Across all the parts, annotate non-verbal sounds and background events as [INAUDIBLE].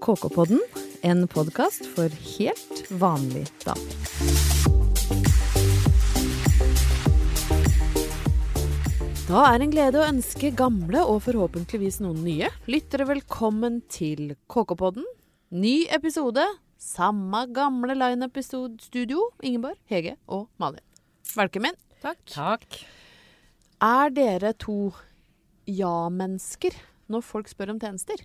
KK-podden, en podkast for helt vanlig damer. Da er en glede å ønske gamle og forhåpentligvis noen nye lyttere velkommen til KK-podden. Ny episode, samme gamle lineup i studio. Ingeborg, Hege og Malin. Velkommen. Takk. Takk. Er dere to ja-mennesker når folk spør om tjenester?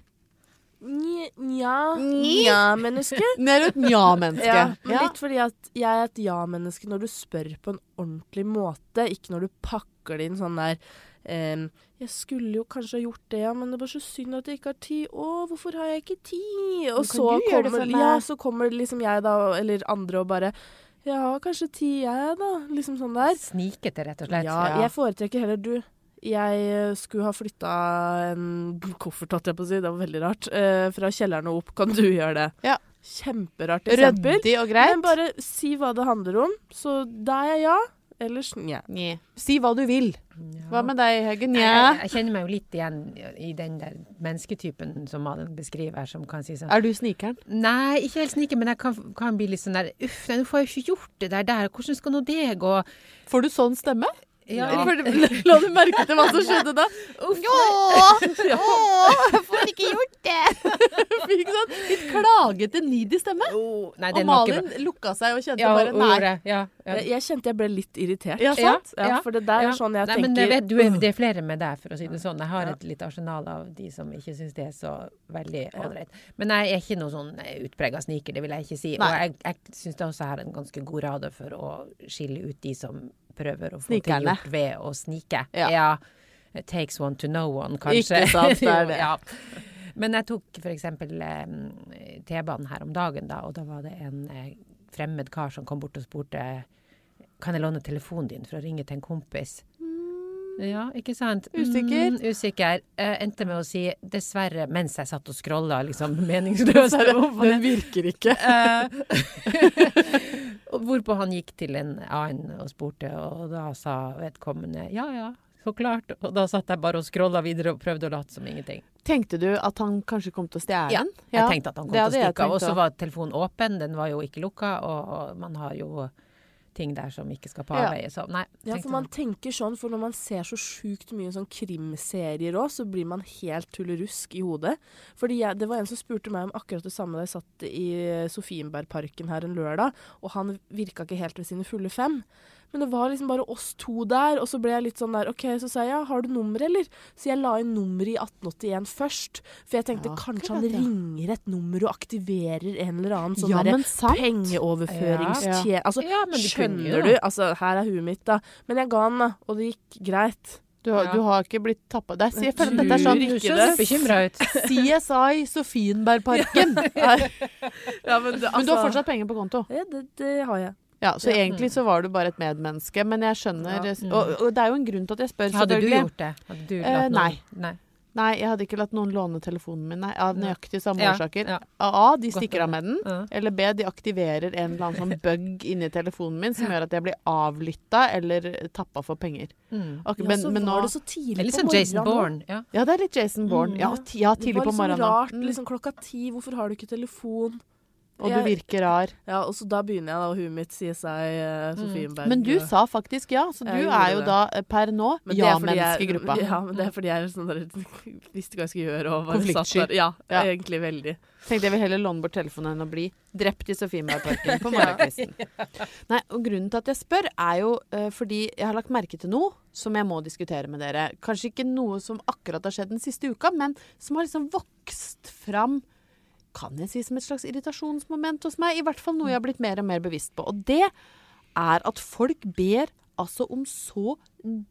Nja, nja-menneske. du [LAUGHS] er et nja-menneske. Ja, men litt fordi at jeg er et ja-menneske når du spør på en ordentlig måte, ikke når du pakker det inn sånn der um, Jeg skulle jo kanskje ha gjort det, ja, men det var så synd at jeg ikke har tid. Å, hvorfor har jeg ikke tid? Og så kommer, ja, så kommer liksom jeg, da, eller andre, og bare Ja, kanskje tid, jeg, da. Liksom sånn der. Snikete, rett og slett. Ja, jeg foretrekker heller du. Jeg eh, skulle ha flytta en koffert, holdt jeg på å si, det var veldig rart, eh, fra kjelleren og opp. Kan du gjøre det? Ja. Kjemperart eksempel. Ryddig og greit. Men bare si hva det handler om. Så da er jeg ja, ellers nja. Nje. Si hva du vil. Ja. Hva med deg, Heggen? Jeg, Nja. jeg kjenner meg jo litt igjen i den der mennesketypen som Malin beskriver, som kan si sånn Er du snikeren? Nei, ikke helt sniker, men jeg kan, kan bli litt sånn der Uff, nå får jeg jo ikke gjort det der der. Hvordan skal nå det gå? Får du sånn stemme? Ja. [LAUGHS] La du merke til hva som skjedde da? [LAUGHS] jeg får ikke gjort det! [LAUGHS] Fikk sånn litt klagete, needy stemme. Nei, Og det Malin lukka seg og kjente ja, bare nei. Ja, ja. Jeg, kjente jeg ble litt irritert. Ja, sant? Ja, Ja, for det der ja. er sånn jeg Nei, men det, tenker vet, du er, det er flere med deg, for å si det sånn. Jeg har et litt arsenal av de som ikke syns det er så veldig ålreit. Men jeg er ikke noe sånn utprega sniker, det vil jeg ikke si. Nei. Og jeg, jeg syns det jeg er en ganske god rade for å skille ut de som prøver å få ting gjort ved å snike. Ja. It takes one to know one, kanskje. Ikke sant, det er [LAUGHS] det. ja. Men jeg tok eksempel eh, T-banen her om dagen, da, og da var det en eh, fremmed kar som kom bort og spurte kan jeg låne telefonen din for å ringe til en kompis. Ja, ikke sant? Usikker? Mm, usikker. Jeg endte med å si dessverre mens jeg satt og scrolla liksom meningsløst. [LAUGHS] Den virker ikke. Hvorpå han gikk til en annen og spurte, og da sa vedkommende ja ja, så klart. Og da satt jeg bare og scrolla videre og prøvde å late som ingenting. Tenkte du at han kanskje kom til å stjele Ja, jeg tenkte at han kom til å stikke av. Og så var telefonen åpen, den var jo ikke lukka, og man har jo ting der som ikke skal på avveie. Ja. nei. Ja, for man tenker sånn, for når man ser så sjukt mye sånn krimserier òg, så blir man helt tullerusk i hodet. Fordi jeg, det var en som spurte meg om akkurat det samme da jeg satt i Sofienbergparken her en lørdag, og han virka ikke helt ved sine fulle fem. Men det var liksom bare oss to der, og så ble jeg litt sånn der OK, så sa jeg ja, har du nummer, eller? Så jeg la inn nummeret i 1881 først. For jeg tenkte Ja, kanskje han ringer et nummer og aktiverer en eller annen sånn Ja, derre pengeoverføringstjeneste ja. Altså, Ja, Skjønner du? Altså, her er huet mitt, da. Men jeg ga han, da. Og det gikk greit. Du, har- Ja. du har ikke blitt tappa Der sier jeg føler dette er sånn Du ikke ser det. bekymra ut. CSI Sofienbergparken. [LAUGHS] Ja, men, det, Men du har fortsatt penger på konto? Ja, det, det har jeg. Ja, så Ja. egentlig så var du bare et medmenneske, men jeg skjønner Ja. og, og det er jo en grunn til at jeg spør, Hadde du gjort det? Hadde du Eh, latt noen- nei. nei. Nei, jeg hadde ikke latt noen låne telefonen min, nei. Av nøyaktig samme Ja, årsaker. ja. A, de stikker av med den. Ja. Eller B, de aktiverer en eller annen sånn [LAUGHS] bug inni telefonen min som gjør at jeg blir avlytta eller tappa for penger. Mm. Ok, Ja, så men nå var det så tidlig Det er litt på sånn Jason. Bourne. Ja. Ja, det er litt Jason Bourne. Mm, ja, ja. på morgenen. Det var på liksom rart. Liksom klokka ti. Hvorfor har du ikke telefon? Og du virker rar. Ja, og så da begynner jeg, da, og huet mitt sier seg uh, Sofienberg. Men du sa faktisk ja, så du Jeg er jo det. da eh, per nå Men det er fordi jeg- ja-menneske gruppa. [LAUGHS] Ja, men det er fordi jeg sånn der, [LAUGHS] visste hva jeg skulle gjøre. Og Konfliktsky. satt der. Ja, Ja. egentlig veldig. Tenkte jeg vil heller låne bort telefonen enn å bli drept i Sofienbergparken på [LAUGHS] morgenkvisten. Nei, og grunnen til at jeg spør, er jo uh, fordi jeg har lagt merke til noe som jeg må diskutere med dere. Kanskje ikke noe som akkurat har skjedd den siste uka, men som har liksom vokst fram kan jeg si som et slags irritasjonsmoment hos meg. I hvert fall noe jeg har blitt mer og mer bevisst på. Og det er at folk ber altså om så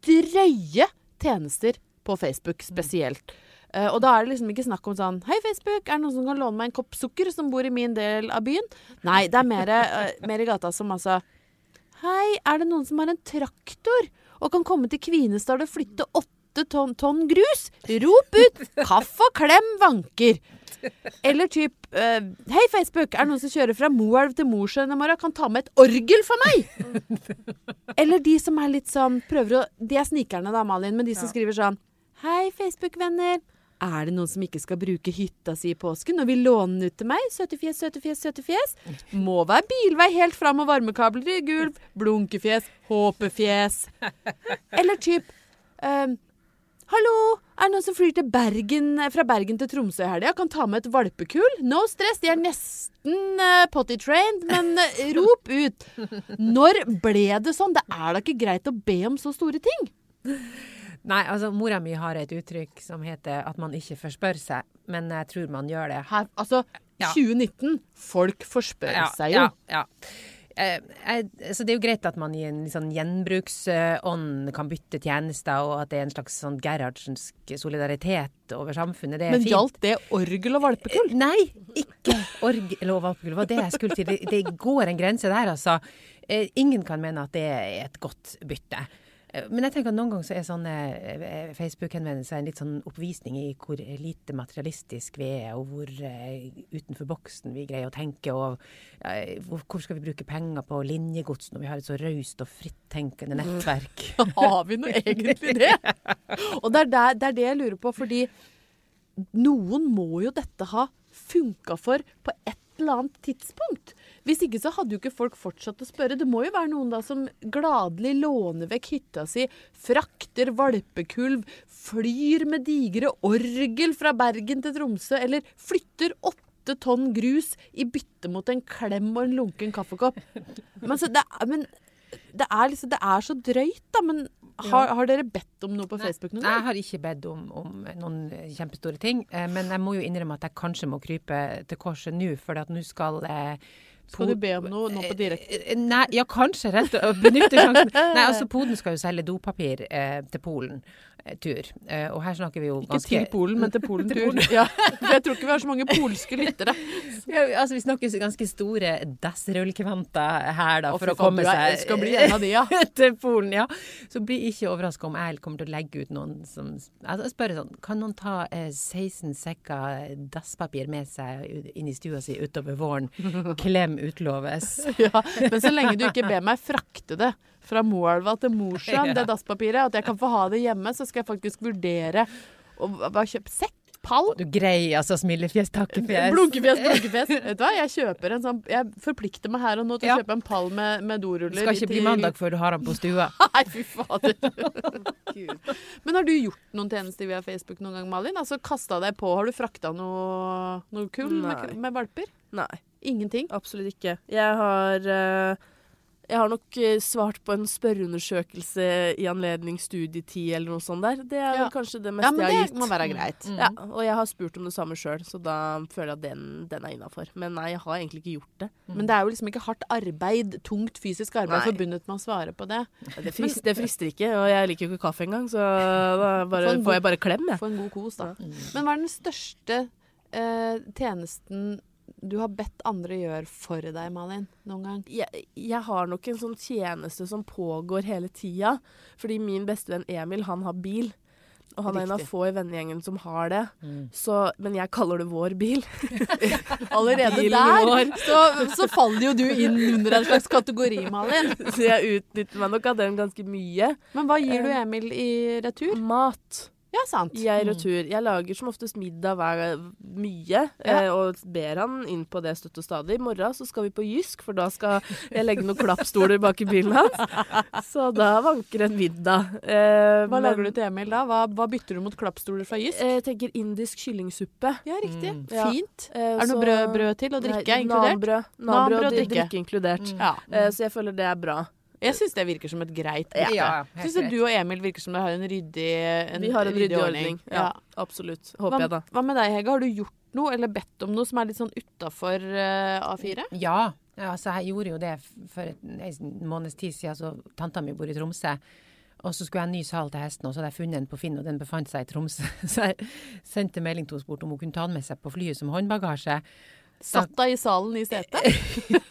drøye tjenester på Facebook spesielt. Uh, og da er det liksom ikke snakk om sånn Hei, Facebook, er det noen som kan låne meg en kopp sukker som bor i min del av byen? Nei, det er mer, uh, mer i gata som altså Hei, er det noen som har en traktor og kan komme til Kvinesdal og flytte åtte tonn, tonn grus? Rop ut! Kaffe og klem vanker. [LAUGHS] Eller typ uh, Hei, Facebook, er det noen som kjører fra Moelv til Mosjøen i morgen? Kan ta med et orgel for meg! [LAUGHS] Eller de som er litt sånn Prøver å De er snikerne da, Malin, men de som Ja. skriver sånn Hei, Facebook-venner. Er det noen som ikke skal bruke hytta si i påsken og vil låne den ut til meg? Søtefjes, søtefjes, søtefjes. Må være bilvei helt fram og varmekabler i gulv. Blunkefjes, håpefjes. [LAUGHS] Eller typ ehm, Hallo, er det noen som flyr til Bergen, fra Bergen til Tromsø i helga? Kan ta med et valpekull? No stress, de er nesten uh, potty trained, men uh, [LAUGHS] rop ut. Når ble det sånn? Det er da ikke greit å be om så store ting? Nei, altså mora mi har et uttrykk som heter at man ikke forspør seg, men jeg tror man gjør det. Her, altså, Ja. 2019. Folk forspør seg jo. Ja, ja. Eh, jeg, så det er jo greit at man i en sånn gjenbruksånd kan bytte tjenester, og at det er en slags sånn Gerhardsensk solidaritet over samfunnet. Det er Men gjaldt det orgel og valpekull? Eh, Nei, ikke orgel og valpekull. Det var det jeg skulle til. Det, går en grense der, altså. Eh, ingen kan mene at det er et godt bytte. Eh, Men jeg tenker at noen ganger så er sånne eh, Facebook-henvendelser en litt sånn oppvisning i hvor lite materialistisk vi er, og hvor eh, utenfor boksen vi greier å tenke, og hvor skal vi bruke penger på linjegods når vi har et så raust og frittenkende nettverk? [LAUGHS] Har vi nå egentlig det? Og det er, der, det er det jeg lurer på, fordi noen må jo dette ha funka for på et eller annet tidspunkt. Hvis ikke så hadde jo ikke folk fortsatt å spørre. Det må jo være noen da som gladelig låner vekk hytta si, frakter valpekulv, flyr med digre orgel fra Bergen til Tromsø, eller flytter åtte tonn grus i bytte mot en klem og en lunken kaffekopp. Men, så det, men det, er liksom, det er så drøyt, da. Men har, har dere bedt om noe på Facebook noen Jeg har ikke bedt om, om noen kjempestore ting, eh, men jeg må jo innrømme at jeg kanskje må krype til korset nå, for at nå skal eh, Skal du be om noe nå på direkte? Eh, Nei, ja, kanskje rett å benytte sjansen. [LAUGHS] Nei, altså Poden skal jo selge dopapir eh, til Polen eh, tur. Eh, og her snakker vi jo Ikke ganske til Polen, men til [LAUGHS] Polen-tur. Ja, [LAUGHS] jeg tror ikke vi har så mange polske lyttere. [LAUGHS] ja, altså Vi snakker ganske store dassrullkvanter her, da, for, for å komme seg skal bli en av de, ja. til Polen. ja. Så bli ikke overraska om jeg kommer til å legge ut noen som altså, spør sånn Kan noen ta eh, 16 sekker dasspapir med seg inn i stua si utover våren? Klem utloves. Ja, men så lenge du ikke ber meg frakte det fra Moelva til Mosjøen, [LAUGHS] Ja. det dasspapiret, at jeg kan få ha det hjemme, så skal jeg faktisk vurdere å kjøpe sekk, pall. Du greier altså smilefjes, takkefjes. Blunkefjes, [LAUGHS] blunkefjes. Vet du hva, jeg kjøper en sånn Jeg forplikter meg her og nå til Ja. å kjøpe en pall med, med doruller. Skal ikke bli mandag før du har den på stua. [LAUGHS] Nei, fy fader. Men har du gjort noen tjenester via Facebook noen gang, Malin? Altså kasta deg på? Har du frakta noe, noe kull med, med valper? Nei, Ingenting? absolutt ikke. Jeg har eh, jeg har nok eh, svart på en spørreundersøkelse i anledning studietid eller noe sånt der. Det er Ja. kanskje det Ja, meste men jeg har gitt. Ja, det må være greit. Mm. Ja, og jeg har spurt om det samme sjøl, så da føler jeg at den, den er innafor. Men nei, jeg har egentlig ikke gjort det. Men det er jo liksom ikke hardt arbeid, tungt fysisk arbeid Nei. forbundet med å svare på det. Det, frister, det frister ikke, og jeg liker jo ikke kaffe engang, så da [LAUGHS] bare, god- får jeg bare klem, jeg. Få en god kos, da. Mm. Men hva er den største eh, tjenesten du har bedt andre gjøre for deg, Malin, noen gang? jeg, jeg har nok en sånn tjeneste som pågår hele tida. Fordi min bestevenn Emil, han har bil. Og han er en av få i vennegjengen som har det. Mm. Så, men jeg kaller det vår bil. [LAUGHS] Allerede Bilen der så, så faller jo du inn under en slags kategori, Malin. [LAUGHS] Så jeg utnytter meg nok av den ganske mye. Men hva gir du Emil i retur? Mat. Ja, sant. Jeg retur. Jeg lager som oftest middag hver mye, Ja. eh, og ber han inn på det støtt og stadig. I morgen så skal vi på Jysk, for da skal jeg legge noen klappstoler bak i bilen hans. [LAUGHS] Så da vanker en middag. Eh, Hva lager du til Emil da? Hva, hva bytter du mot klappstoler fra Jysk? Eh, Jeg tenker indisk kyllingsuppe. Ja, riktig. Mm. Ja. Fint. Eh, Er det så- noe brød, brød til og drikke Nei, inkludert? Nanbrød. Nanbrød Nanbrød og og drikke. drikke inkludert. Mm. Ja. Eh, så jeg føler det er bra. Jeg syns det virker som et greit bytte. ja, Syns du og Emil virker som dere har en ryddig en Vi har en ryddig ordning. Ja, absolutt. Håper Hva, jeg, da. hva med deg, Hege? Har du gjort noe, eller bedt om noe som er litt sånn utafor A4? Ja, altså jeg gjorde jo det for en måneds tid siden, så tanta mi bor i Tromsø. Og så skulle jeg ha en ny sal til hesten, og så hadde jeg funnet den på Finn, og den befant seg i Tromsø. [LAUGHS] Så jeg sendte melding til henne og spurte om hun kunne ta den med seg på flyet som håndbagasje. Satt deg i salen i setet?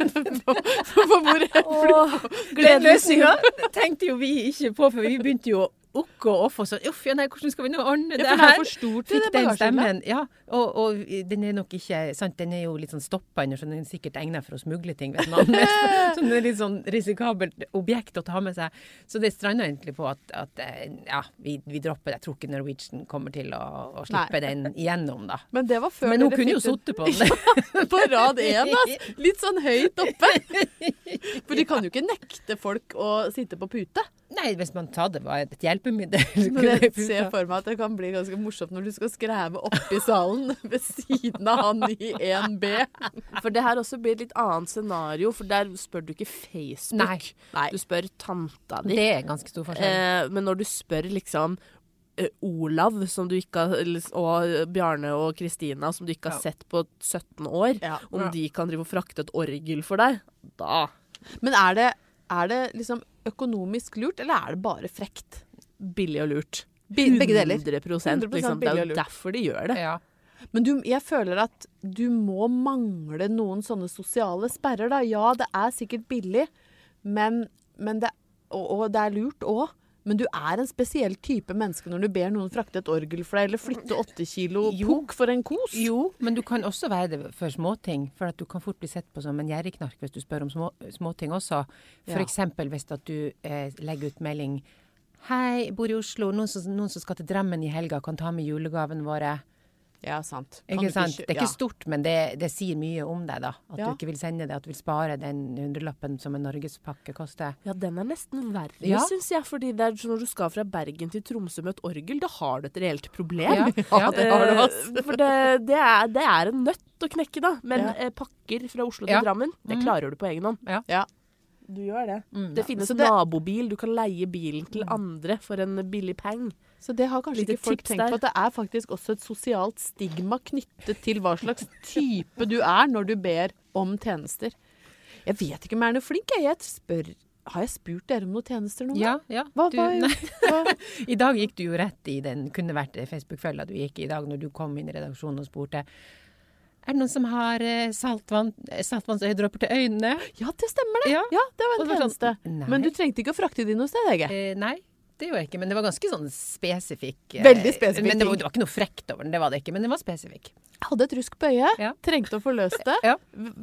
[LAUGHS] på hvor Åh, Den løsninga tenkte jo vi ikke på, for vi begynte jo okk og off og sånn Uff, ja, nei, hvordan skal vi nå ordne det her? Ja, for den er for stor til den stemmen. Ja, og, og den er nok ikke sant, Den er jo litt sånn stoppa under, så den er sikkert egnet for å smugle ting, vet man. Men, [LAUGHS] [LAUGHS] så den er litt sånn risikabelt objekt å ta med seg. Så det stranda egentlig på at, at eh, ja, vi, vi dropper det. Jeg tror ikke Norwegian kommer til å, å slippe Nei. den igjennom, da. Men det var før Men hun kunne jo sittet på den [LAUGHS] på rad én, altså. Litt sånn høyt oppe. For de kan jo ikke nekte folk å sitte på pute. Nei, hvis man tar det var et hjelpemiddel. [LAUGHS] Men jeg ser for meg at det kan bli ganske morsomt når du skal skreve opp i salen [LAUGHS] ved siden av han i 1B. For det her også blir et litt annet scenario, for der spør du ikke Facebook. Nei. Nei. Du spør tanta di. Det er ganske stor forskjell. Eh, men når du spør liksom eh, Olav som du ikke har, og Bjarne og Kristina, som du ikke har Ja. sett på 17 år, Ja. om de kan drive og frakte et orgel for deg, da Men er det, er det liksom økonomisk lurt, eller er det bare frekt? Billig og lurt. Begge deler. 100, 100% liksom. Det er jo derfor de gjør det. Ja. Men du, jeg føler at du må mangle noen sånne sosiale sperrer, da. Ja, det er sikkert billig, men, men det, og, og det er lurt òg. Men du er en spesiell type menneske når du ber noen frakte et orgel for deg, eller flytte åtte kilo pukk for en kos. Jo, men du kan også være det for småting. For at du kan fort bli sett på som en gjerrigknark hvis du spør om små, småting også. For Ja. hvis at du eh, legger ut melding Hei, bor i Oslo. Noen som, noen som skal til Drammen i helga, kan ta med julegavene våre. Ja, sant. Kan Ikke sant? Ikke, Det er ikke ja. stort, men det, det sier mye om deg, da. At Ja. du ikke vil sende det. At du vil spare den hundrelappen som en norgespakke koster. Ja, den er nesten verre, Ja. syns jeg. Fordi det er når du skal fra Bergen til Tromsø med et orgel, da har du et reelt problem. Ja, [LAUGHS] ja, det har du. Eh, For det, det, er, det er en nøtt å knekke, da. Men Ja. eh, pakker fra Oslo Ja. til Drammen, det Mhm. klarer du på egen hånd. Ja. Du gjør det. Mm. Det finnes nabobil. Du kan leie bilen til andre for en billig peng. Så det har kanskje Lite ikke folk tenkt på, at det er faktisk også et sosialt stigma knyttet til hva slags type du er når du ber om tjenester. Jeg vet ikke om jeg er noe flink, jeg. jeg spør, har jeg spurt dere om noen tjenester noen gang? Ja, ja. Hva, Du, hva? [LAUGHS] [LAUGHS] I dag gikk du jo rett i den kunne vært Facebook-følga du gikk i dag når du kom inn i redaksjonen og spurte er det noen som har eh, saltvann, eh, saltvannsøyedråper til øynene? Ja, det stemmer det. Ja. Ja, det var en tjeneste. sånn. Men du trengte ikke å frakte de noe sted, Hege. Eh, nei, det gjorde jeg ikke. Men det var ganske sånn spesifikk. eh, Veldig spesifikk Men det var, det var ikke noe frekt over den, det var det ikke. Men det var spesifikk. Jeg hadde et rusk på øyet, Ja. trengte å få løst det. [LAUGHS] Ja.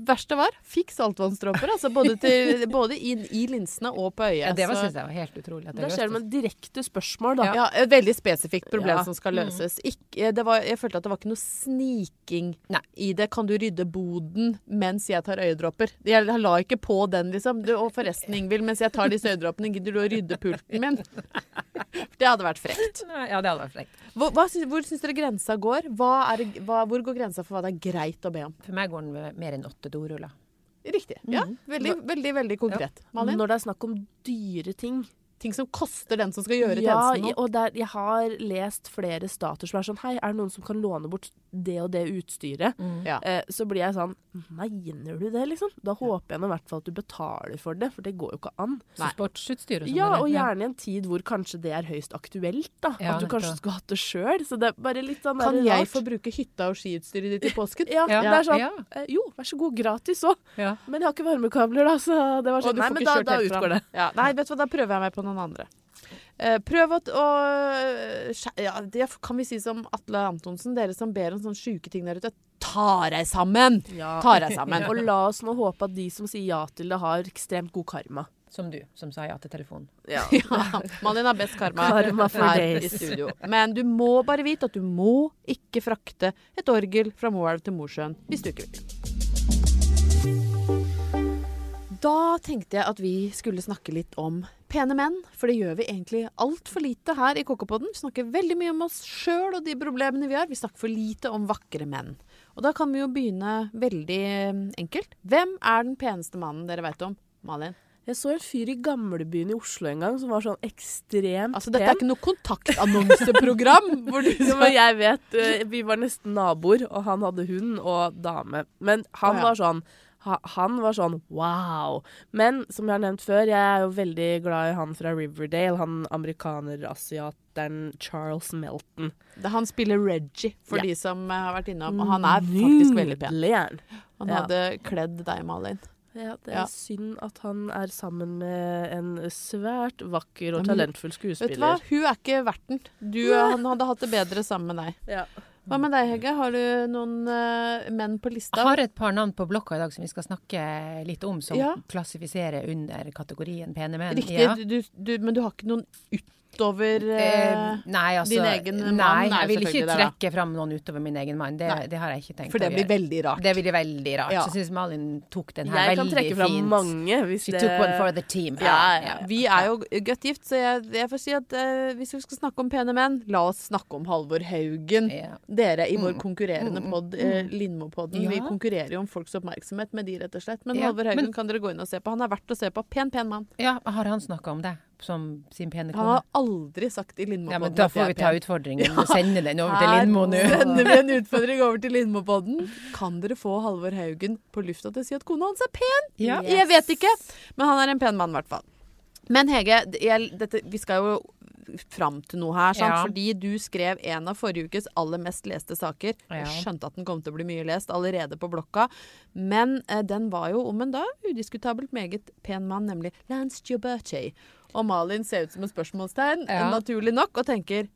Verste var, fikk saltvannsdråper. Altså både, til, [LAUGHS] både inn i linsene og på øyet. Ja, det var, Så- synes jeg var helt utrolig. At Da det skjer det med direkte spørsmål, da. Ja, et veldig spesifikt problem Ja. som skal løses. Ikke, det var, jeg følte at det var ikke noe sniking Nei. i det. Kan du rydde boden mens jeg tar øyedråper? Jeg la ikke på den, liksom. Du, og forresten, Ingvild, mens jeg tar disse øyedråpene, gidder du å rydde pulten min? [LAUGHS] [LAUGHS] Det hadde vært frekt. Ja, det hadde vært frekt. Hvor, hva, syns- hvor syns dere grensa går? Hva er, hva, hvor går grensa for hva det er greit å be om? For meg går den mer enn åtte doruller. Riktig. Ja, veldig, veldig, veldig konkret. Malin? Når det er snakk om dyre ting. Ting som koster den som skal gjøre Ja, tjenesten noe. og der, jeg har lest flere stater som er sånn Hei, er det noen som kan låne bort det og det utstyret? Ja. Eh, så blir jeg sånn Mener du det, liksom? Da håper jeg nå i hvert fall at du betaler for det, for det går jo ikke an. Så sportsutstyr og sånn. Ja, og gjerne i en tid hvor kanskje det er høyst aktuelt, da. Ja, at du kanskje skulle hatt det sjøl. Så det er bare litt sånn Kan jeg rart. få bruke hytta og skiutstyret ditt i påsken? [LAUGHS] Ja, Ja, det er sånn ja. eh, Jo, vær så god, gratis òg. Ja. Men jeg har ikke varmekabler, da, så det var Og sånn du Nei, får men ikke da, kjørt da utgår det. Ja, nei, vet du hva, da prøver jeg meg på noen andre. Eh, prøv å, å ja, Det kan vi si som Atle Antonsen, dere som ber om sånne sjuke ting der ute. Ta deg sammen! Ja. Ta deg sammen. [LAUGHS] Og la oss nå håpe at de som sier ja til det, har ekstremt god karma. Som du, som sa ja til telefonen. Ja. [LAUGHS] Ja, Malin har best karma, Karma her days. i studio. Men du må bare vite at du må ikke frakte et orgel fra Moelv til Mosjøen hvis du ikke vil. Da tenkte jeg at vi skulle snakke litt om pene menn, for det gjør vi egentlig altfor lite her i Kokkepodden. Vi snakker veldig mye om oss sjøl og de problemene vi har. Vi snakker for lite om vakre menn. Og da kan vi jo begynne veldig eh, enkelt. Hvem er den peneste mannen dere vet om? Malin? Jeg så en fyr i gamlebyen i Oslo en gang som var sånn ekstremt Altså, dette er ikke noe kontaktannonseprogram [LAUGHS] hvor du Jo, men jeg vet, eh, Vi var nesten naboer, og han hadde hund og dame. Men han oh, ja. var sånn han var sånn wow. Men som jeg har nevnt før, jeg er jo veldig glad i han fra Riverdale. Han amerikaner-asiateren Charles Melton. Han spiller Reggie, for Ja. de som eh, har vært innom. Og han er faktisk veldig pen. Han. Ja. hadde kledd deg, Malin. Ja, det er Ja. synd at han er sammen med en svært vakker og talentfull skuespiller. Vet du hva, hun er ikke verten. Du, Han hadde hatt det bedre sammen med deg. Ja. Hva med deg, Hegge? Har du noen uh, menn på lista? Jeg har et par navn på blokka i dag som vi skal snakke litt om, som Ja. klassifiserer under kategorien pene menn. Riktig, Ja. du, du, men du har ikke noen utover Eh, eh, nei, altså din egen mann Nei, jeg vil ikke da. trekke fram noen utover min egen mann. Det, det har jeg ikke tenkt å gjøre. For det blir veldig rart. Det blir veldig rart. Ja. Så syns Malin tok den her Jeg kan trekke fram fint. mange hvis She det took one for the team. Ja, ja. Vi er jo godt gift, så jeg, jeg får si at uh, hvis vi skal snakke om pene menn, la oss snakke om Halvor Haugen. Ja. Dere i vår Mm. konkurrerende Mm, pod, mm, eh, mm. Lindmo-podden. Ja. Vi konkurrerer jo om folks oppmerksomhet med de, rett og slett. Men Ja, Halvor Haugen men- kan dere gå inn og se på. Han er verdt å se på. Pen, pen mann. ja, har han snakka om det som sin pene kone? Han har aldri sagt i Lindmo-podden Ja, men da får vi ta utfordringen [LAUGHS] og sende den over til Her Lindmo nå. sender vi en utfordring over til Lindmo-podden. Kan dere få Halvor Haugen på lufta til å si at kona hans er pen? Ja. Jeg vet ikke, men han er en pen mann i hvert fall. Men Hege, jeg, dette, vi skal jo fram til noe her, sant? Ja. fordi du skrev en av forrige ukes aller mest leste saker. Ja. Jeg skjønte at den kom til å bli mye lest allerede på blokka, men eh, den var jo om en da udiskutabelt meget pen mann, nemlig Lance Gioberti. Og Malin ser ut som et spørsmålstegn, Ja. naturlig nok, og tenker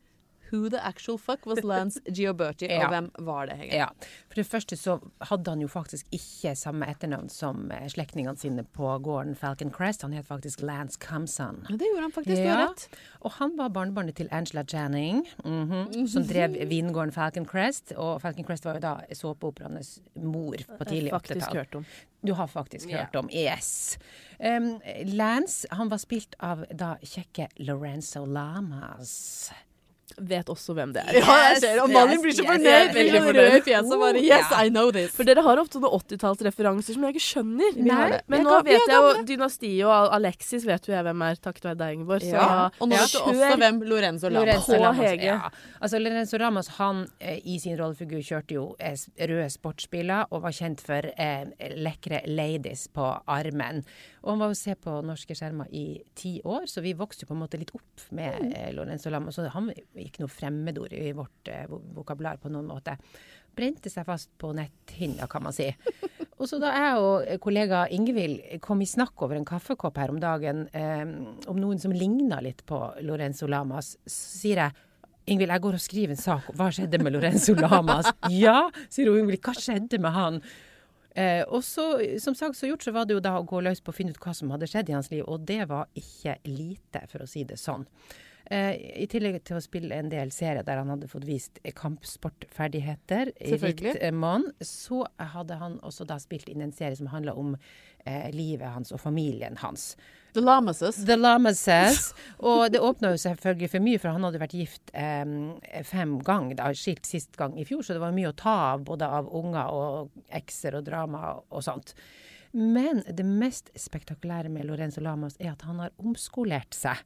Who the actual fuck was Lance [LAUGHS] Gioberti, Ja. og hvem var det, egentlig? Ja. For det første så hadde han jo faktisk ikke samme etternavn som eh, slektningene sine på gården Falcon Crest. Han het faktisk Lance Camson. Ja, det gjorde han faktisk, du har rett. Og han var barnebarnet til Angela Janning, mhm, som drev vingården Falcon Crest. Og Falcon Crest var jo da såpeoperaenes mor på tidlig 80-tall. Du har faktisk Ja. hørt om. Yes. Um, Lance han var spilt av da kjekke Lorenzo Lamas. Vet også hvem det er. Ja, jeg ser det. Og Malin yes, blir så fornøyd. yes, veldig fornøyd. rød i fjeset bare Yes, I know this. For dere har ofte noen 80-tallsreferanser som jeg ikke skjønner. Nei. Men nå vet jeg jo. Dynastiet og Alexis vet jo jeg hvem er, takket være deg, Ingeborg. Så Ja. Og nå vet du også hvem Lorenzo Lamas Lorenzo Lamas, Hege. Ja. Altså, Lorenzo Ramas han eh, i sin rollefigur kjørte jo eh, røde sportsbiler og var kjent for eh, lekre ladies på armen. Og han var jo se på norske skjermer i ti år, så vi vokste jo på en måte litt opp med eh, Lorenzo Lamas. Så han ikke noe fremmedord i vårt eh, vokabular på noen måte. Brente seg fast på netthinna, kan man si. [LAUGHS] Og så da jeg og kollega Ingvild kom i snakk over en kaffekopp her om dagen eh, om noen som ligna litt på Lorenzo Lamas, så sier jeg Ingvild, jeg går og skriver en sak. Hva skjedde med Lorenzo [LAUGHS] Lamas? ja, sier hun Ingvild. Hva skjedde med han? Eh, og så, som sagt så gjort, så var det jo da å gå løs på å finne ut hva som hadde skjedd i hans liv, og det var ikke lite, for å si det sånn. Eh, I tillegg til å spille en del serier der han hadde fått vist kampsportferdigheter i rikt eh, monn, så hadde han også da spilt inn en serie som handla om eh, livet hans og familien hans. The Lamases. The Lamases. [LAUGHS] Og det åpna jo selvfølgelig for mye, for han hadde vært gift eh, fem ganger, da, skilt sist gang i fjor, så det var mye å ta av, både av unger og ekser og drama og sånt. Men det mest spektakulære med Lorenzo Lamas er at han har omskolert seg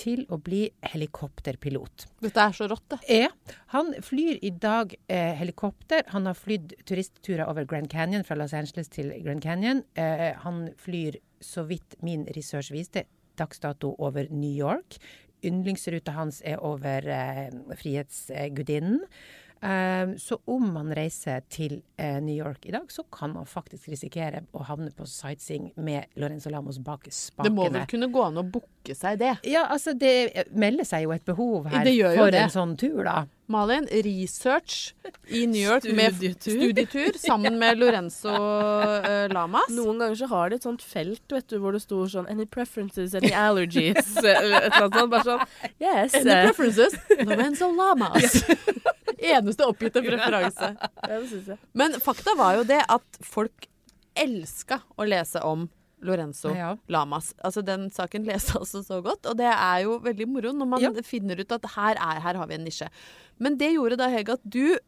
til å bli helikopterpilot. Dette er så rått, det. Ja, han flyr i dag eh, helikopter. Han har flydd turistturer over Grand Canyon, fra Los Angeles til Grand Canyon. Eh, han flyr, så vidt min research viste, dags dato over New York. Yndlingsruta hans er over eh, Frihetsgudinnen. Eh, så om man reiser til eh, New York i dag, så kan man faktisk risikere å havne på sightseeing med Lorenzo Lamos bak spakene. Det må vel kunne gå an å booke seg det. Ja, altså det melder seg jo et behov her for det. en sånn tur, da. Malin, research i New York med Studietur. studietur sammen med Lorenzo uh, Lamas. Noen ganger så har de et sånt felt vet du, hvor det står sånn Any preferences, any allergies? [LAUGHS] Et eller annet sånt. Bare sånn Yes. Any preferences? Lorenzo Lamas. [LAUGHS] [LAUGHS] Eneste oppgitte preferanse. Men fakta var jo det at folk elska å lese om Lorenzo Ja. Lamas. Altså Den saken leste altså så godt, og det er jo veldig moro når man Ja. finner ut at her, er, her har vi en nisje. Men det gjorde da, Hege, at du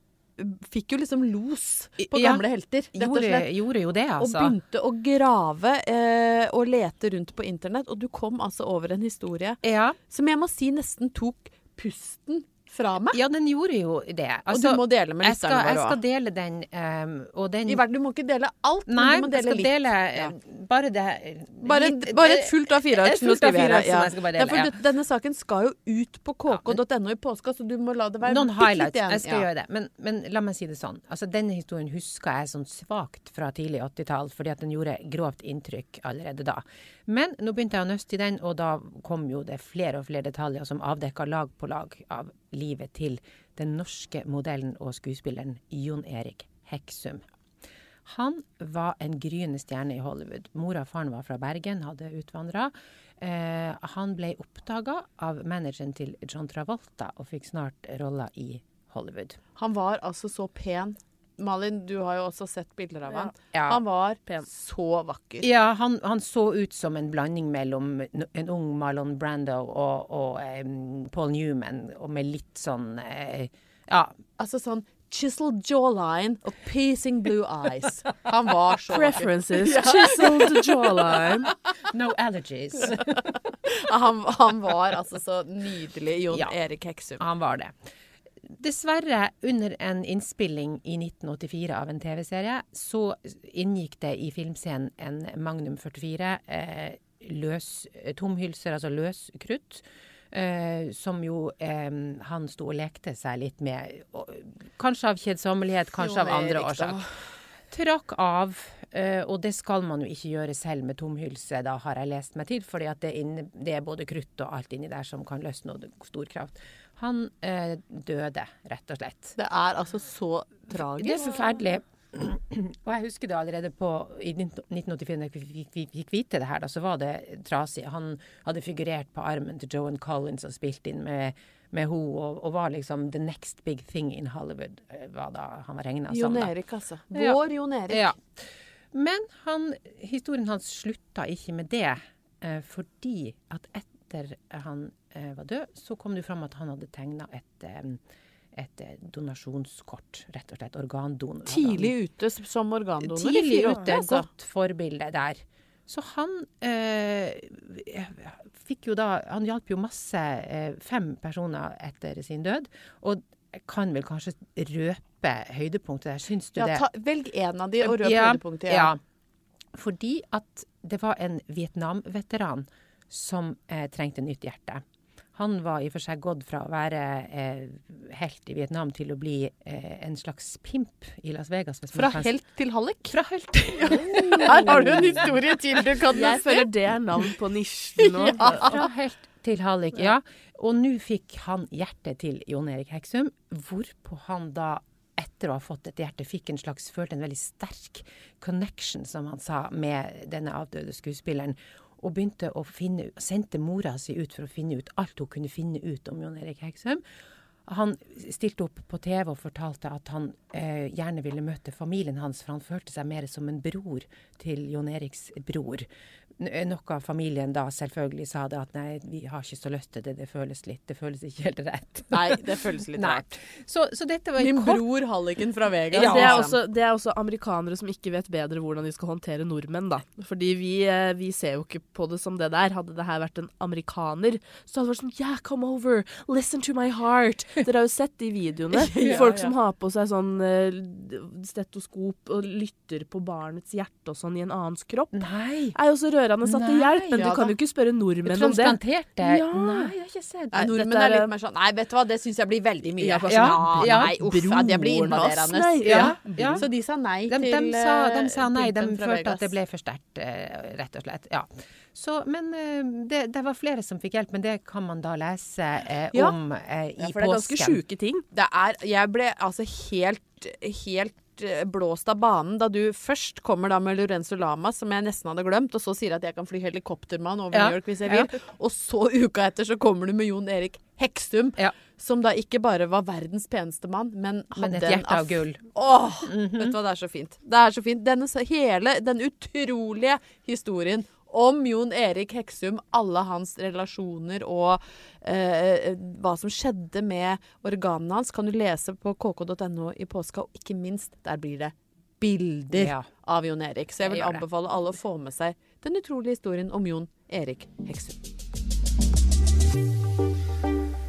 fikk jo liksom los på Ja. gamle helter, rett og Gjorde, slett. gjorde jo det, altså. Og begynte å grave eh, og lete rundt på internett, og du kom altså over en historie Ja. som jeg må si nesten tok pusten fra meg. Ja, den gjorde jo det. og du må dele med lytterne våre òg. jeg skal dele den, um, og den I verden, Du må ikke dele alt, Nei, men du må dele litt. dele Ja. eh, bare det Bare, litt- bare et fullt av fire ark som du skriver Ja. bare Ja, dele, for ja. denne saken skal jo ut på kk.no i påska, så du må la det være Noen highlights. igjen. Jeg skal gjøre det. Men, men la meg si det sånn. Altså, denne historien husker jeg sånn svakt fra tidlig 80-tall, fordi at den gjorde grovt inntrykk allerede da. Men nå begynte jeg å nøste i den, og da kom jo det flere og flere detaljer som avdekka lag på lag av livet til den norske modellen og skuespilleren Jon Erik Heksum. Han var en gryende stjerne i Hollywood. Mora og faren var fra Bergen, hadde utvandra. Eh, han ble oppdaga av manageren til John Travolta og fikk snart rolla i Hollywood. Han var altså så pen. Malin, du har jo også sett bilder av Ja. han. Ja. Han var Pen. så vakker. Ja, han, han så ut som en blanding mellom en ung Marlon Brando og, og um, Paul Newman, og med litt sånn uh, Ja. Altså sånn chiseled jawline og piercing blue eyes. Han var så vakker. Preferences, chiseled jawline. No allergies. [LAUGHS] Han, han var altså så nydelig, Jon Ja. Erik Heksum. Han var det. Dessverre, under en innspilling i 1984 av en TV-serie, så inngikk det i filmscenen en Magnum 44 eh, løs, tomhylser, altså løskrutt. Eh, som jo eh, han sto og lekte seg litt med. Kanskje av kjedsommelighet, kanskje av andre årsaker. Trakk av, eh, og det skal man jo ikke gjøre selv med tomhylse, da har jeg lest meg til, fordi det, det er både krutt og alt inni der som kan løsne, og stor kraft. Han eh, døde, rett og slett. Det er altså så Det er tragisk. forferdelig. Og jeg husker det allerede på, i 1984, da vi fikk, vi fikk vite det her, da, så var det trasig. Han hadde figurert på armen til Joan Collins og spilt inn med, med ho, og, og var liksom the next big thing in Hollywood, eh, var da han var regna som. Jon. Erik, altså. Ja. Vår Jon Erik. Ja. Men han, historien hans slutta ikke med det, eh, fordi at etter han eh, var død, så kom det fram at han hadde tegna et, eh, et donasjonskort, rett og slett. Organdonor. Tidlig ute som organdonor. Tidlig ute, altså. godt forbilde der. Så han eh, fikk jo da Han hjalp jo masse, eh, fem personer etter sin død. Og kan vel kanskje røpe høydepunktet der, syns du Ja, det? ta, velg en av de og røp Ja, høydepunktet. Ja. Fordi at det var en Vietnam-veteran som eh, trengte nytt hjerte. Han var i og for seg gått fra å være eh, helt i Vietnam til å bli eh, en slags pimp i Las Vegas. Hvis Fra kan- helt til hallik. Fra helt. [LAUGHS] Her har du en historie til du kan Jeg føler det er navn på nisjen nå. [LAUGHS] Fra helt til hallik, ja. Og nå fikk han hjertet til Jon Erik Heksum, hvorpå han da etter å ha fått et hjerte, fikk en slags, følte en veldig sterk connection, som han sa, med denne avdøde skuespilleren. Og begynte å finne, sendte mora si ut for å finne ut alt hun kunne finne ut om Jon Erik Heksum. Han stilte opp på TV og fortalte at han eh, gjerne ville møte familien hans, for han følte seg mer som en bror til Jon Eriks bror. Noe av familien da selvfølgelig sa det at nei, vi har ikke så lyst til det, det føles litt, det føles ikke helt rett. [LAUGHS] Nei, det føles litt Nei. rart. Så, så dette var Min kort bror Halliken fra Vegas. Ja, det, er også, det er også amerikanere som ikke vet bedre hvordan de skal håndtere nordmenn, da. Fordi vi, eh, vi ser jo ikke på det som det der. Hadde det her vært en amerikaner, så hadde det vært sånn Yeah, come over, listen to my heart. [LAUGHS] Dere har jo sett de videoene. Ja, Folk ja. som har på seg sånn eh, stetoskop og lytter på barnets hjerte og sånn i en annens kropp. Nei! er jo så rørende satt til hjelp, men ja du kan da. jo ikke spørre nordmenn om det. Transplanterte? Ja. Nei, jeg har ikke sett det. Nei, nordmenn er er- litt mer sånn Nei, vet du hva, det syns jeg blir veldig mye. Ja, sånn, ja, ja, nei, uff, ja, det blir invaderende. nei, ja, ja. Så de sa nei De, til de, sa, de sa nei, de følte at det ble for sterkt, eh, rett og slett. Ja. Så, men eh, det, det var flere som fikk hjelp, men det kan man da lese eh, Ja. om eh, i Ja, for det er ganske påsken. sjuke ting. Det er Jeg ble altså helt, helt eh, blåst av banen da du først kommer da med Lorenzo Lama, som jeg nesten hadde glemt, og så sier at jeg kan fly helikopter med han over Ja, New York hvis jeg ja. vil. Og så uka etter så kommer du med Jon Erik Hekstum, Ja. som da ikke bare var verdens peneste mann, men hadde Men et hjerte av gull. Åh, vet du hva, det er så fint. Det er så fint. Denne, hele den utrolige historien om Jon Erik Heksum, alle hans relasjoner og eh, hva som skjedde med organene hans, kan du lese på kk.no i påska. Og ikke minst, der blir det bilder Ja. av Jon Erik. Så jeg vil Jeg det. anbefale alle å få med seg den utrolige historien om Jon Erik Heksum.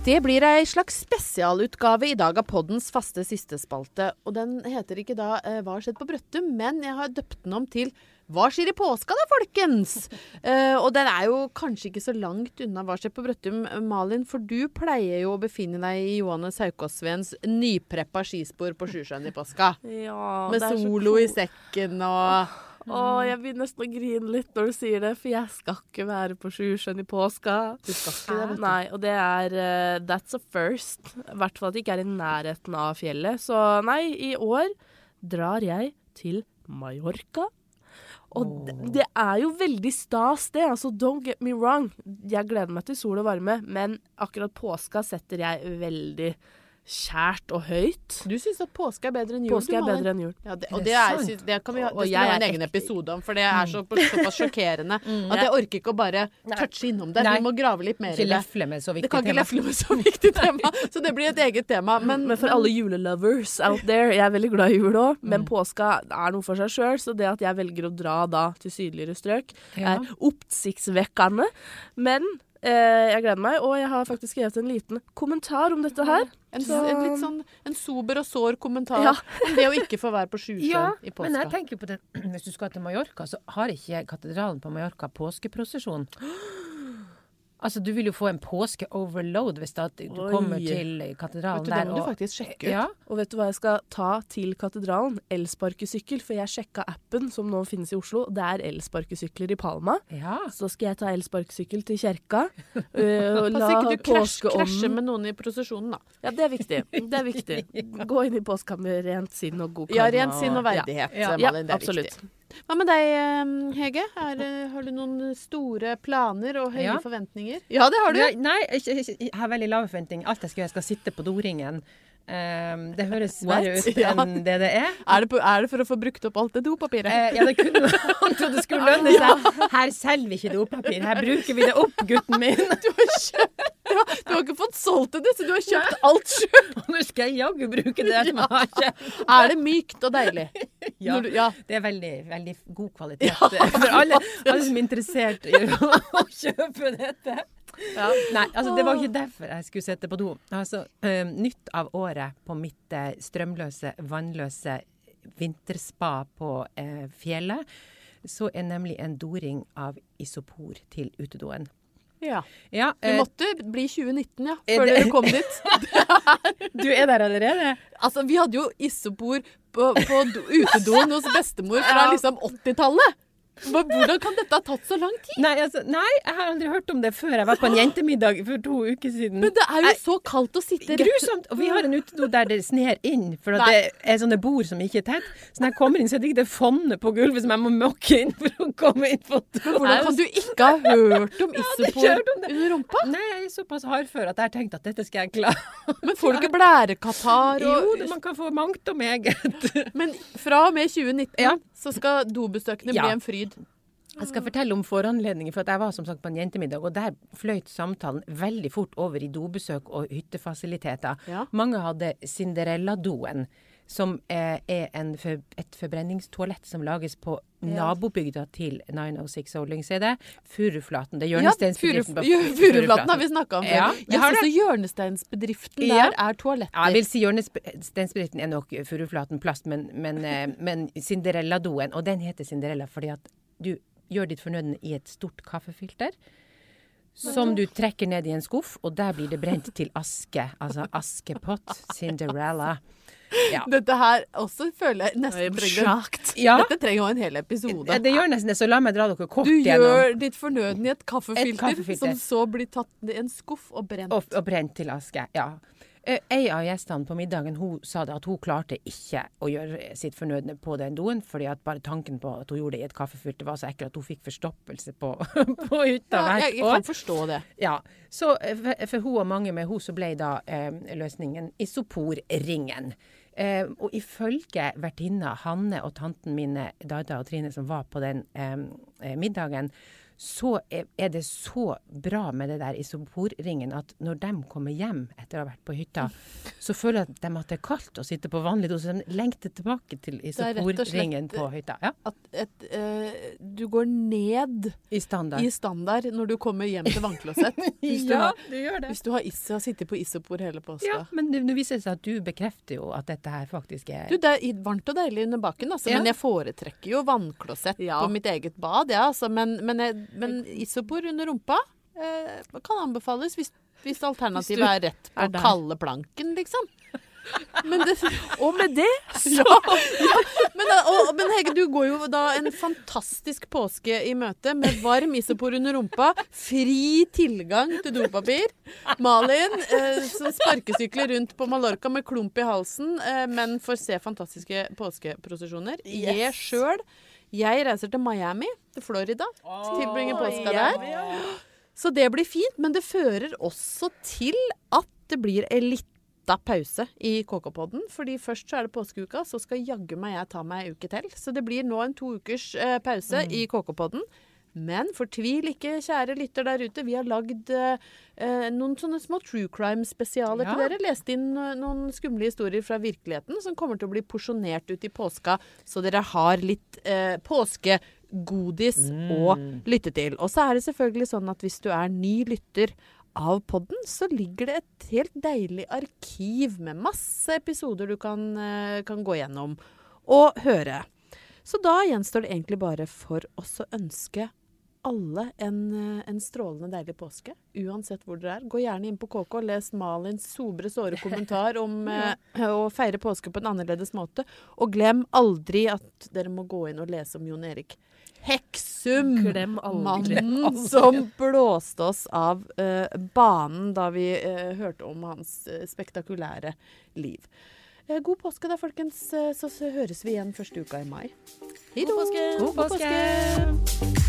Det blir ei slags spesialutgave i dag av poddens faste sistespalte. Og den heter ikke da eh, 'Hva har skjedd på Brøttum', men jeg har døpt den om til 'Hva skjer i påska da, folkens?' Uh, [LAUGHS] og den er jo kanskje ikke så langt unna 'Hva skjer på Brøttum', Malin, for du pleier jo å befinne deg i Johannes Haukåsveens nypreppa skispor på Sjusjøen i påska. Ja, Med det er så solo i sekken og Å, jeg begynner nesten å grine litt når du sier det, for jeg skal ikke være på Sjusjøen i påska. Du skal ikke det, vet du. Nei, og det er uh, That's a first. I hvert fall at det ikke er i nærheten av fjellet. Så nei, i år drar jeg til Mallorca. Og det er jo veldig stas, det. Altså, don't get me wrong. Jeg gleder meg til sol og varme, men akkurat påska setter jeg veldig kjært og høyt. Du syns at påske er bedre enn jul? Påske er bedre enn jul. Ja, det, og det det, er, sant? det kan vi ha, det en egen episode om, for det er så, såpass sjokkerende [LAUGHS] at jeg orker ikke å bare touche innom det. Nei. Vi må grave litt mer i det. med så Det kan ikke lefle med så viktig tema, [LAUGHS] så det blir et eget tema. Men, Men for alle julelovers out there, jeg er veldig glad i jul òg, men påska er noe for seg sjøl, så det at jeg velger å dra da til sydligere strøk, Ja. er oppsiktsvekkende. Men jeg gleder meg, og jeg har faktisk skrevet en liten kommentar om dette her. en, Så- en litt sånn en sober og sår kommentar Ja. om det å ikke få være på [LAUGHS] Sjusjøen Ja, i men jeg tenker på det [CLEARS THROAT] Hvis du skal til Mallorca, så har ikke katedralen på Mallorca påskeprosesjon. [GASPS] Altså, du vil jo få en påske-overload hvis da du Oi. kommer til katedralen Vet du, det der. må du faktisk sjekke ut. Ja, Og vet du hva jeg skal ta til katedralen? Elsparkesykkel, for jeg sjekka appen som nå finnes i Oslo. Det er elsparkesykler i Palma. ja. Så skal jeg ta elsparkesykkel til kjerka. [LAUGHS] øh, og Pass ikke du krasj, krasjer med noen i prosesjonen, da. Ja, det er viktig. Det er viktig. [LAUGHS] Gå inn i påska med rent sinn og god Ja, rent sinn og verdighet, Ja, Malin. Det er absolutt. viktig. Hva med deg, Hege? Er, har du noen store planer og høye Ja. forventninger? Ja, det har du. Nei, nei jeg, jeg, jeg har veldig lave forventninger. Alt jeg skal gjøre, jeg skal sitte på doringen. Um, det høres verre ut [LAUGHS] Ja. enn det det er. Er det, på, er det for å få brukt opp alt det dopapiret? Uh, ja, det kunne Han trodde det skulle lønne seg. Her selger vi ikke dopapir, her bruker vi det opp, gutten min. [LAUGHS] Du har kjøpt du har, du har ikke fått solgt det, så du har kjøpt alt sjøl. [LAUGHS] Nå skal jeg jaggu bruke det som jeg har kjøpt. Er det mykt og deilig? Ja, du, ja. det er veldig, veldig god kvalitet [LAUGHS] for alle, alle som er interessert i å, [LAUGHS] kjøpe dette. Nei, altså det var ikke derfor jeg skulle sitte på do. Altså, eh, nytt av året på mitt eh, strømløse, vannløse vinterspa på eh, fjellet, så er nemlig en doring av isopor til utedoen. Ja. Ja, Du eh, måtte bli 2019, ja, før det- dere kom dit. [LAUGHS] du er der allerede? Altså, vi hadde jo isopor på, på utedoen hos bestemor fra liksom 80-tallet. Hvordan kan dette ha tatt så lang tid? Nei, altså, nei, jeg har aldri hørt om det før. Jeg var på en jentemiddag for to uker siden. Men det er jo så kaldt å sitte rett Grusomt! Og vi har en utedo der det sner inn, for det er sånne bord som ikke er tett. Så når jeg kommer inn, så er det ikke det fondet på gulvet som jeg må mokke inn for å komme inn på do. Hvordan kan du ikke ha [LAUGHS] hørt om det. under rumpa? Nei, jeg er såpass hardfør at jeg har tenkt at dette skal jeg klare. Men får du ikke blærekatarr og Jo, man kan få mangt og meget. Men fra og med 2019 Ja. Så skal dobesøkene Ja. bli en fryd. Jeg skal fortelle om foranledninger, for jeg var som sagt på en jentemiddag, og der fløyt samtalen veldig fort over i dobesøk og hyttefasiliteter. Ja. Mange hadde Cinderella-doen, som eh, er en for, et forbrenningstoalett som lages på nabobygda til 906 Holdings. Er det Furuflaten? Det er hjørnesteinsbedriften Ja, [LAUGHS] Furuflaten har vi snakka om før. Ja, jeg har så hjørnesteinsbedriften Ja. der er toaletter. Ja, jeg vil si hjørnesteinsbedriften er nok Furuflaten plast, men, men, eh, men Cinderella-doen, og den heter Cinderella fordi at du gjør ditt fornødne i et stort kaffefilter. Som du trekker ned i en skuff, og der blir det brent til aske. Altså askepott. Cinderella. Ja. Dette her også føler jeg nesten trenger ja. Dette trenger jo en hel episode. Det gjør nesten det, så la meg dra dere kort Du gjennom. gjør ditt fornødne i et kaffefilter, Et kaffefilter. som så blir tatt i en skuff og brent. Og, og brent til aske. Ja. En Ei av gjestene på middagen hun sa det at hun klarte ikke å gjøre sitt fornødne på den doen, fordi at bare tanken på at hun gjorde det i et kaffefilter var så ekkel at hun fikk forstoppelse på, [LAUGHS] på hytta Ja, hvert jeg, jeg kan forstå det. Ja, så eh, for, for hun og mange med hun så ble da eh, løsningen isoporringen. Eh, og ifølge vertinna Hanne og tanten mine, Dada og Trine, som var på den eh, eh, middagen, så er, det så bra med det der isoporringen at når de kommer hjem etter å ha vært på hytta, så føler de at det er kaldt å sitte på vanlig do, så de lengter tilbake til og isoporringen på hytta. Ja. At et, uh, du går ned I standard. i standard når du kommer hjem til vannklosett. [LAUGHS] Ja, har- du gjør det. hvis du har, is, har sittet på isopor hele påska. Ja, men nå viser det seg at du bekrefter jo at dette her faktisk er Du, det er varmt og deilig under baken, altså, Ja. men jeg foretrekker jo vannklosett Ja. på mitt eget bad. Ja, altså, men, men, jeg, men isopor under rumpa eh, kan anbefales hvis, hvis alternativet er rett på er kalde planken, liksom. Men, det, [LAUGHS] Og med det [LAUGHS] så ja. Men, da- og, men Hege, du går jo da en fantastisk påske i møte med varm isopor under rumpa, fri tilgang til dopapir. Malin eh, som sparkesykler rundt på Mallorca med klump i halsen, eh, men får se fantastiske påskeprosesjoner. Jeg sjøl jeg reiser til Miami, til Florida. Tilbringer påska der. Så det blir fint, men det fører også til at det blir en lita pause i KK-podden. Fordi først så er det påskeuka, så skal jaggu meg jeg ta meg ei uke til. Så det blir nå en to ukers eh, pause i KK-podden. Men fortvil ikke, kjære lytter der ute. Vi har lagd eh, noen sånne små true crime-spesialer til dere. Lest inn eh, noen skumle historier fra virkeligheten som kommer til å bli porsjonert ut i påska, så dere har litt eh, påskegodis å lytte til. Og så er det selvfølgelig sånn at hvis du er ny lytter av podden, så ligger det et helt deilig arkiv med masse episoder du kan, eh, kan gå gjennom og høre. Så da gjenstår det egentlig bare for oss å ønske alle en, eh, en strålende deilig påske, uansett hvor dere er. Gå gjerne inn på KK og les Malins sobre såre kommentar om [LAUGHS] eh, å feire påske på en annerledes måte. Og glem aldri at dere må gå inn og lese om Jon Erik Heksum. Glem aldri. Mannen [LAUGHS] som blåste oss av eh, banen da vi eh, hørte om hans eh, spektakulære liv. God påske da, folkens. Så, så høres vi igjen første uka i mai. Hei God påske. God påske!